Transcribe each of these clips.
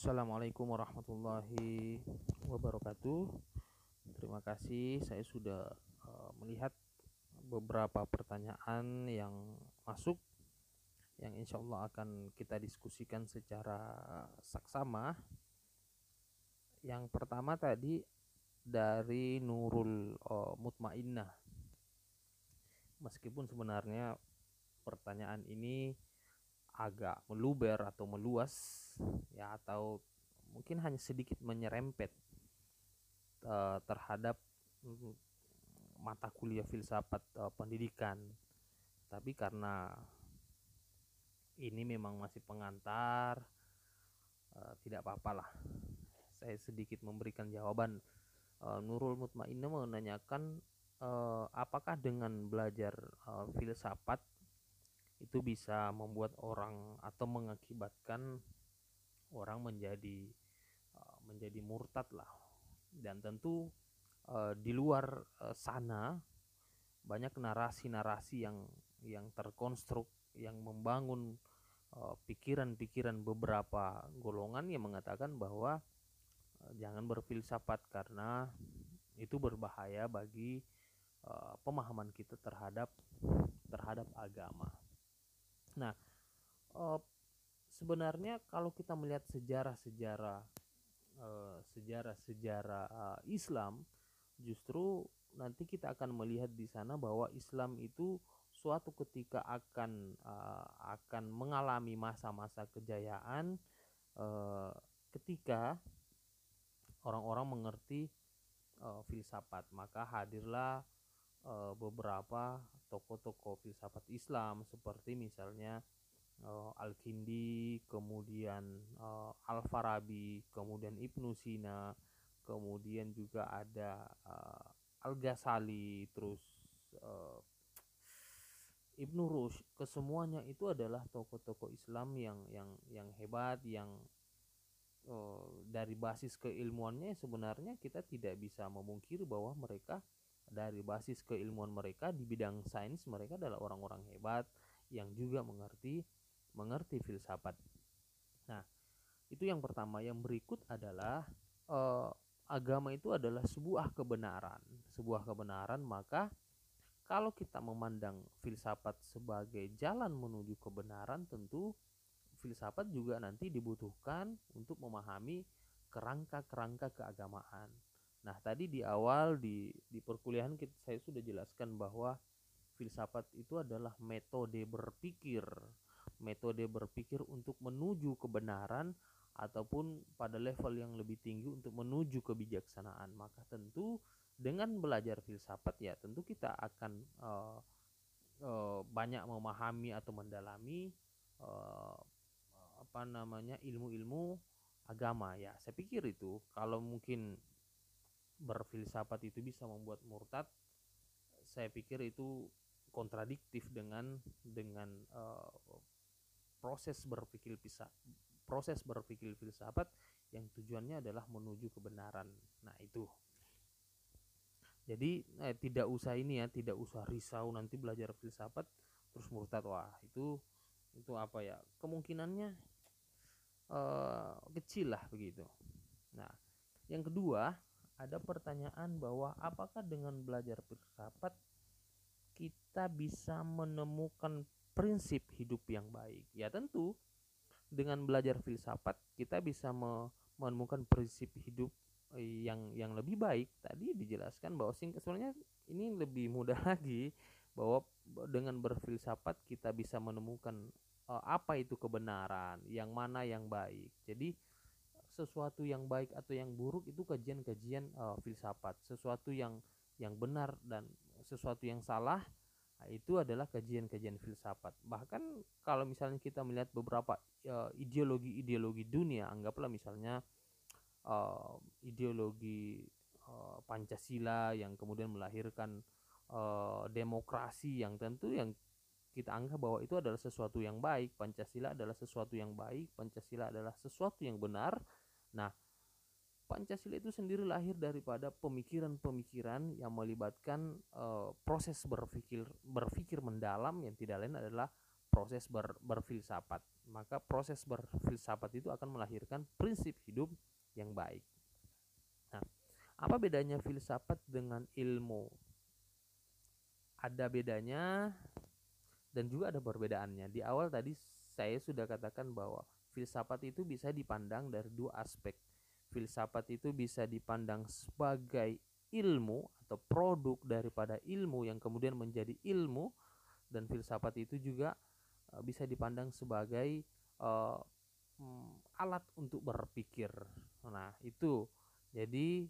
Assalamualaikum warahmatullahi wabarakatuh. Terima kasih, saya sudah uh, melihat beberapa pertanyaan yang masuk, yang insya Allah akan kita diskusikan secara saksama. Yang pertama tadi dari Nurul uh, Mutmainnah. Meskipun sebenarnya pertanyaan ini agak meluber atau meluas ya atau mungkin hanya sedikit menyerempet uh, terhadap mm, mata kuliah filsafat uh, pendidikan. Tapi karena ini memang masih pengantar uh, tidak apa-apalah saya sedikit memberikan jawaban. Uh, Nurul Mutmainnah menanyakan uh, apakah dengan belajar uh, filsafat itu bisa membuat orang atau mengakibatkan orang menjadi uh, menjadi murtad lah dan tentu uh, di luar uh, sana banyak narasi-narasi yang yang terkonstruk yang membangun pikiran-pikiran beberapa golongan yang mengatakan bahwa jangan berfilsafat karena itu berbahaya bagi pemahaman kita terhadap terhadap agama. Nah, uh, sebenarnya kalau kita melihat sejarah-sejarah uh, sejarah-sejarah uh, Islam justru nanti kita akan melihat di sana bahwa Islam itu suatu ketika akan uh, akan mengalami masa-masa kejayaan uh, ketika orang-orang mengerti uh, filsafat. Maka hadirlah uh, beberapa tokoh-tokoh filsafat Islam seperti misalnya uh, Al-Kindi, kemudian uh, Al-Farabi, kemudian Ibnu Sina, kemudian juga ada uh, Al-Ghazali, terus uh, Ibnu Rushd, kesemuanya itu adalah tokoh-tokoh Islam yang yang yang hebat, yang dari basis keilmuannya sebenarnya kita tidak bisa memungkiri bahwa mereka dari basis keilmuan mereka di bidang sains mereka adalah orang-orang hebat yang juga mengerti mengerti filsafat. Nah, itu yang pertama. Yang berikut adalah eh, agama itu adalah sebuah kebenaran, sebuah kebenaran. Maka kalau kita memandang filsafat sebagai jalan menuju kebenaran, tentu filsafat juga nanti dibutuhkan untuk memahami kerangka-kerangka keagamaan. Nah, tadi di awal di di perkuliahan kita, saya sudah jelaskan bahwa filsafat itu adalah metode berpikir. Metode berpikir untuk menuju kebenaran ataupun pada level yang lebih tinggi untuk menuju kebijaksanaan. Maka tentu dengan belajar filsafat ya tentu kita akan uh, uh, banyak memahami atau mendalami uh, apa namanya ilmu-ilmu agama ya. Saya pikir itu. Kalau mungkin berfilsafat itu bisa membuat murtad saya pikir itu kontradiktif dengan dengan uh, proses berpikir bisa proses berpikir filsafat yang tujuannya adalah menuju kebenaran. Nah, itu. Jadi eh, tidak usah ini ya, tidak usah risau nanti belajar filsafat terus murtad. Wah, itu itu apa ya? Kemungkinannya eh, kecil lah begitu. Nah, yang kedua, ada pertanyaan bahwa apakah dengan belajar filsafat kita bisa menemukan prinsip hidup yang baik. Ya tentu dengan belajar filsafat kita bisa menemukan prinsip hidup eh, yang yang lebih baik. Tadi dijelaskan bahwa singkat sebenarnya ini lebih mudah lagi bahwa dengan berfilsafat kita bisa menemukan uh, apa itu kebenaran, yang mana yang baik. Jadi sesuatu yang baik atau yang buruk itu kajian-kajian uh, filsafat. Sesuatu yang yang benar dan sesuatu yang salah Nah, itu adalah kajian-kajian filsafat. Bahkan kalau misalnya kita melihat beberapa uh, ideologi-ideologi dunia, anggaplah misalnya uh, ideologi uh, Pancasila yang kemudian melahirkan uh, demokrasi yang tentu yang kita anggap bahwa itu adalah sesuatu yang baik. Pancasila adalah sesuatu yang baik, Pancasila adalah sesuatu yang benar. Nah, Pancasila itu sendiri lahir daripada pemikiran-pemikiran yang melibatkan uh, proses berpikir berpikir mendalam yang tidak lain adalah proses ber, berfilsafat. maka proses berfilsafat itu akan melahirkan prinsip hidup yang baik. Nah, apa bedanya filsafat dengan ilmu? Ada bedanya dan juga ada perbedaannya. Di awal tadi saya sudah katakan bahwa filsafat itu bisa dipandang dari dua aspek. Filsafat itu bisa dipandang sebagai ilmu atau produk daripada ilmu yang kemudian menjadi ilmu dan filsafat itu juga uh, bisa dipandang sebagai uh, alat untuk berpikir. Nah, itu jadi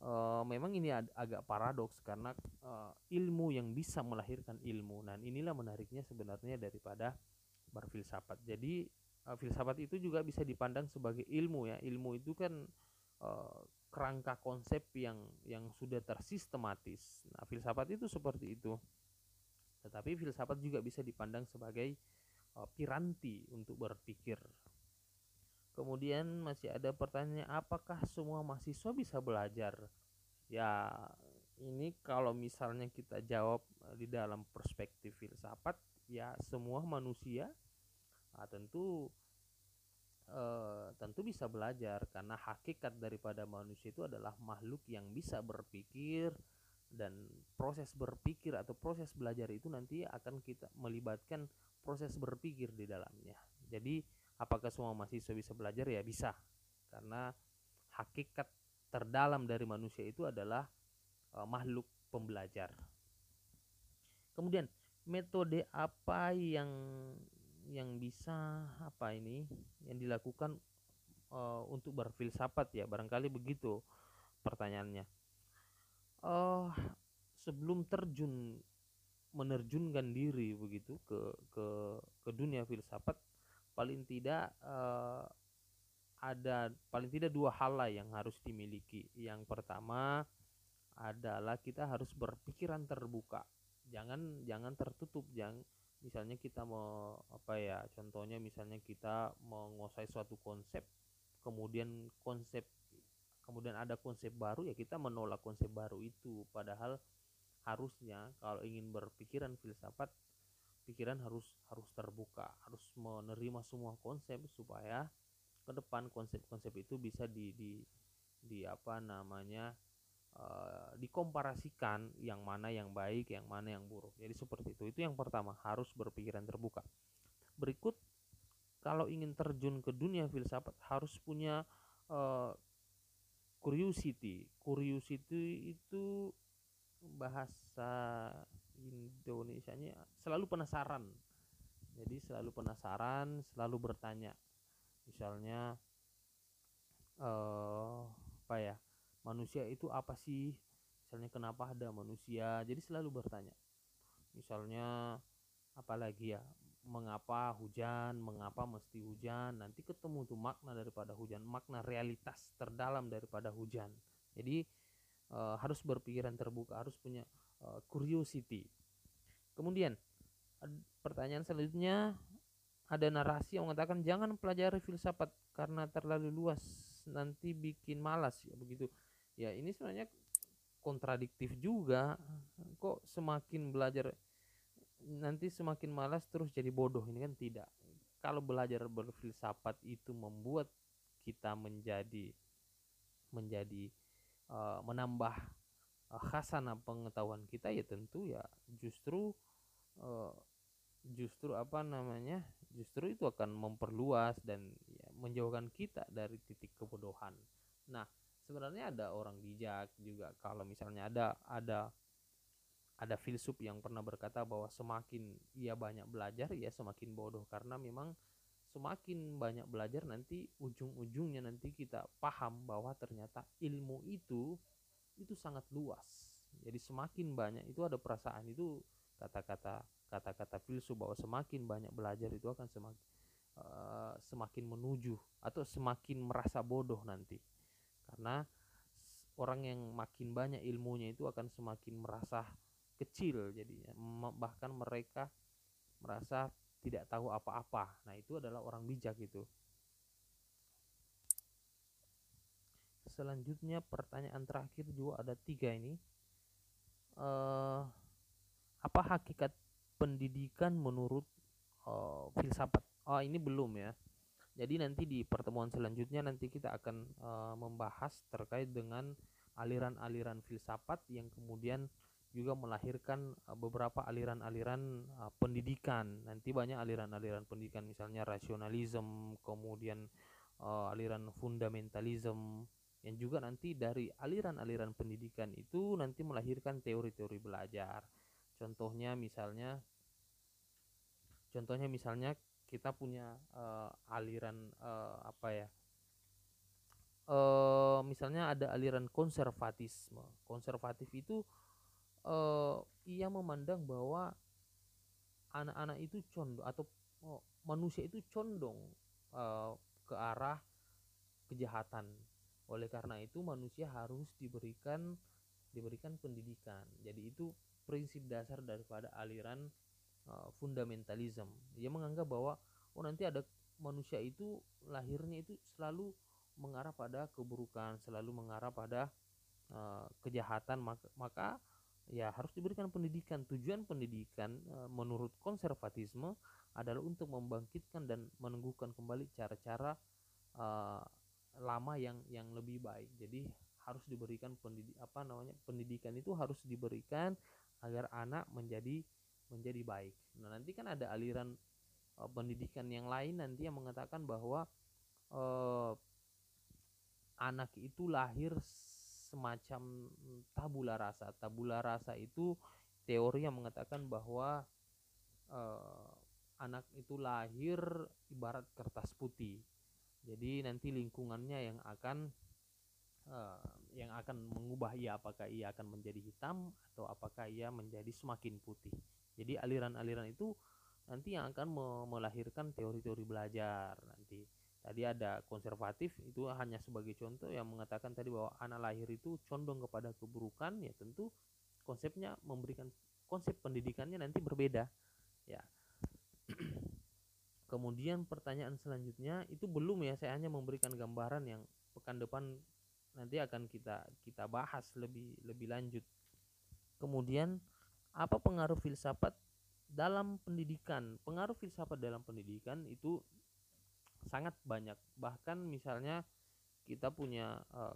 uh, memang ini ag agak paradoks karena uh, ilmu yang bisa melahirkan ilmu. Dan inilah menariknya sebenarnya daripada berfilsafat. Jadi uh, filsafat itu juga bisa dipandang sebagai ilmu ya. Ilmu itu kan uh, kerangka konsep yang yang sudah tersistematis. Nah, filsafat itu seperti itu. Tetapi filsafat juga bisa dipandang sebagai uh, piranti untuk berpikir. Kemudian masih ada pertanyaan apakah semua mahasiswa bisa belajar? Ya, ini kalau misalnya kita jawab di dalam perspektif filsafat, ya semua manusia nah, tentu uh, tentu bisa belajar karena hakikat daripada manusia itu adalah makhluk yang bisa berpikir dan proses berpikir atau proses belajar itu nanti akan kita melibatkan proses berpikir di dalamnya. Jadi apakah semua mahasiswa bisa belajar ya bisa karena hakikat terdalam dari manusia itu adalah uh, makhluk pembelajar. Kemudian metode apa yang yang bisa apa ini yang dilakukan uh, untuk berfilsafat ya barangkali begitu pertanyaannya. Uh, sebelum terjun menerjunkan diri begitu ke ke ke dunia filsafat paling tidak uh, ada paling tidak dua hal lah yang harus dimiliki. Yang pertama adalah kita harus berpikiran terbuka. Jangan jangan tertutup jangan misalnya kita mau apa ya contohnya misalnya kita menguasai suatu konsep kemudian konsep kemudian ada konsep baru ya kita menolak konsep baru itu. Padahal harusnya kalau ingin berpikiran filsafat pikiran harus harus terbuka harus menerima semua konsep supaya ke depan konsep-konsep itu bisa di di di apa namanya uh, dikomparasikan yang mana yang baik, yang mana yang buruk. Jadi seperti itu. Itu yang pertama, harus berpikiran terbuka. Berikut kalau ingin terjun ke dunia filsafat harus punya uh, curiosity. Curiosity itu bahasa Indonesianya selalu penasaran. Jadi selalu penasaran, selalu bertanya. Misalnya uh, apa ya? Manusia itu apa sih? Misalnya kenapa ada manusia? Jadi selalu bertanya. Misalnya apalagi ya? Mengapa hujan? Mengapa mesti hujan? Nanti ketemu tuh makna daripada hujan makna realitas terdalam daripada hujan. Jadi e, harus berpikiran terbuka harus punya e, curiosity. Kemudian pertanyaan selanjutnya ada narasi yang mengatakan jangan pelajari filsafat karena terlalu luas nanti bikin malas. Ya begitu ya ini sebenarnya kontradiktif juga. Kok semakin belajar nanti semakin malas terus jadi bodoh. Ini kan tidak. Kalau belajar berfilsafat itu membuat kita menjadi menjadi uh, menambah uh, khasanah pengetahuan kita ya tentu ya justru uh, justru apa namanya justru itu akan memperluas dan ya, menjauhkan kita dari titik kebodohan. Nah sebenarnya ada orang bijak juga. Kalau misalnya ada ada ada filsuf yang pernah berkata bahwa semakin ia banyak belajar ia semakin bodoh. Karena memang semakin banyak belajar nanti ujung-ujungnya nanti kita paham bahwa ternyata ilmu itu itu sangat luas. Jadi semakin banyak itu ada perasaan itu kata-kata kata-kata filsuf bahwa semakin banyak belajar itu akan semakin uh, semakin menuju atau semakin merasa bodoh nanti karena orang yang makin banyak ilmunya itu akan semakin merasa kecil jadinya. Bahkan mereka merasa tidak tahu apa-apa. Nah itu adalah orang bijak itu. Selanjutnya pertanyaan terakhir juga ada tiga ini. Uh, apa hakikat pendidikan menurut uh, filsafat? Oh ini belum ya jadi nanti di pertemuan selanjutnya nanti kita akan uh, membahas terkait dengan aliran-aliran filsafat yang kemudian juga melahirkan uh, beberapa aliran-aliran uh, pendidikan. Nanti banyak aliran-aliran pendidikan misalnya rasionalisme, kemudian uh, aliran fundamentalisme yang juga nanti dari aliran-aliran pendidikan itu nanti melahirkan teori-teori belajar. Contohnya misalnya contohnya misalnya kita punya uh, aliran uh, apa ya uh, misalnya ada aliran konservatisme. Konservatif itu uh, ia memandang bahwa anak-anak itu condong atau oh, manusia itu condong uh, ke arah kejahatan. Oleh karena itu manusia harus diberikan diberikan pendidikan. Jadi itu prinsip dasar daripada aliran uh, fundamentalism. Dia menganggap bahwa oh nanti ada manusia itu lahirnya itu selalu mengarah pada keburukan selalu mengarah pada uh, kejahatan. Maka, maka ya harus diberikan pendidikan. Tujuan pendidikan uh, menurut konservatisme adalah untuk membangkitkan dan menengguhkan kembali cara-cara uh, lama yang yang lebih baik. Jadi harus diberikan pendidik apa namanya pendidikan itu harus diberikan agar anak menjadi menjadi baik. Nah, nanti kan ada aliran uh, pendidikan yang lain nanti yang mengatakan bahwa uh, anak itu lahir semacam tabula rasa. Tabula rasa itu teori yang mengatakan bahwa uh, anak itu lahir ibarat kertas putih. Jadi nanti lingkungannya yang akan uh, yang akan mengubah ia apakah ia akan menjadi hitam atau apakah ia menjadi semakin putih. Jadi aliran-aliran itu nanti yang akan melahirkan teori-teori belajar nanti. Tadi ada konservatif itu hanya sebagai contoh yang mengatakan tadi bahwa anak lahir itu condong kepada keburukan ya tentu konsepnya memberikan konsep pendidikannya nanti berbeda ya. Kemudian pertanyaan selanjutnya itu belum ya saya hanya memberikan gambaran yang pekan depan nanti akan kita kita bahas lebih lebih lanjut. Kemudian apa pengaruh filsafat dalam pendidikan? Pengaruh filsafat dalam pendidikan itu sangat banyak. Bahkan misalnya kita punya uh,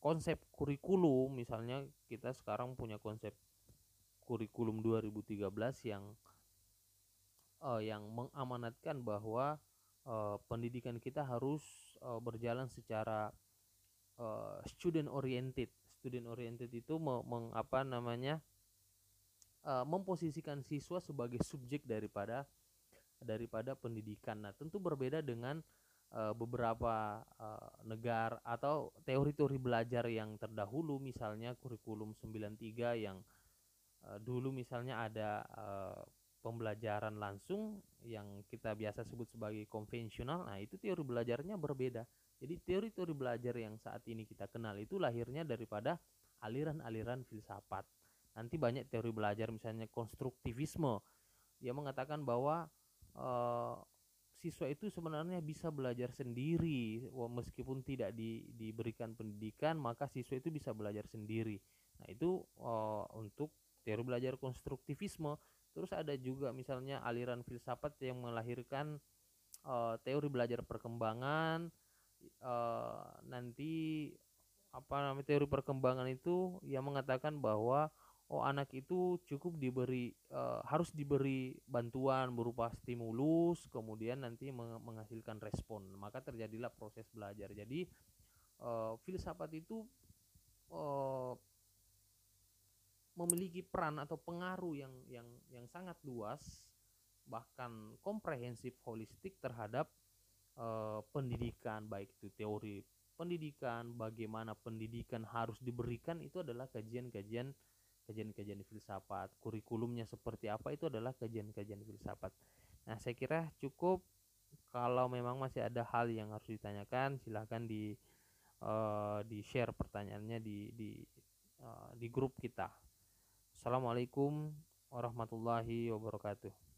konsep kurikulum misalnya kita sekarang punya konsep kurikulum 2013 yang uh, yang mengamanatkan bahwa uh, pendidikan kita harus uh, berjalan secara uh, student oriented student oriented itu meng, apa namanya uh, memposisikan siswa sebagai subjek daripada daripada pendidikan. Nah, tentu berbeda dengan uh, beberapa uh, negara atau teori-teori belajar yang terdahulu misalnya kurikulum 93 yang uh, dulu misalnya ada uh, pembelajaran langsung yang kita biasa sebut sebagai konvensional. Nah, itu teori belajarnya berbeda. Jadi teori-teori belajar yang saat ini kita kenal itu lahirnya daripada aliran-aliran filsafat nanti banyak teori belajar misalnya konstruktivisme. Dia mengatakan bahwa uh, siswa itu sebenarnya bisa belajar sendiri. Meskipun tidak di, diberikan pendidikan maka siswa itu bisa belajar sendiri. Nah itu uh, untuk teori belajar konstruktivisme. Terus ada juga misalnya aliran filsafat yang melahirkan uh, teori belajar perkembangan. Nanti apa namanya teori perkembangan itu yang mengatakan bahwa oh anak itu cukup diberi uh, harus diberi bantuan berupa stimulus kemudian nanti menghasilkan respon. Maka terjadilah proses belajar. Jadi uh, filsafat itu uh, memiliki peran atau pengaruh yang yang yang sangat luas bahkan komprehensif holistik terhadap uh, pendidikan. Baik itu teori pendidikan bagaimana pendidikan harus diberikan itu adalah kajian-kajian kajian-kajian filsafat kurikulumnya seperti apa itu adalah kajian-kajian filsafat. Nah saya kira cukup. Kalau memang masih ada hal yang harus ditanyakan silahkan di uh, di share pertanyaannya di di uh, di grup kita. Assalamualaikum warahmatullahi wabarakatuh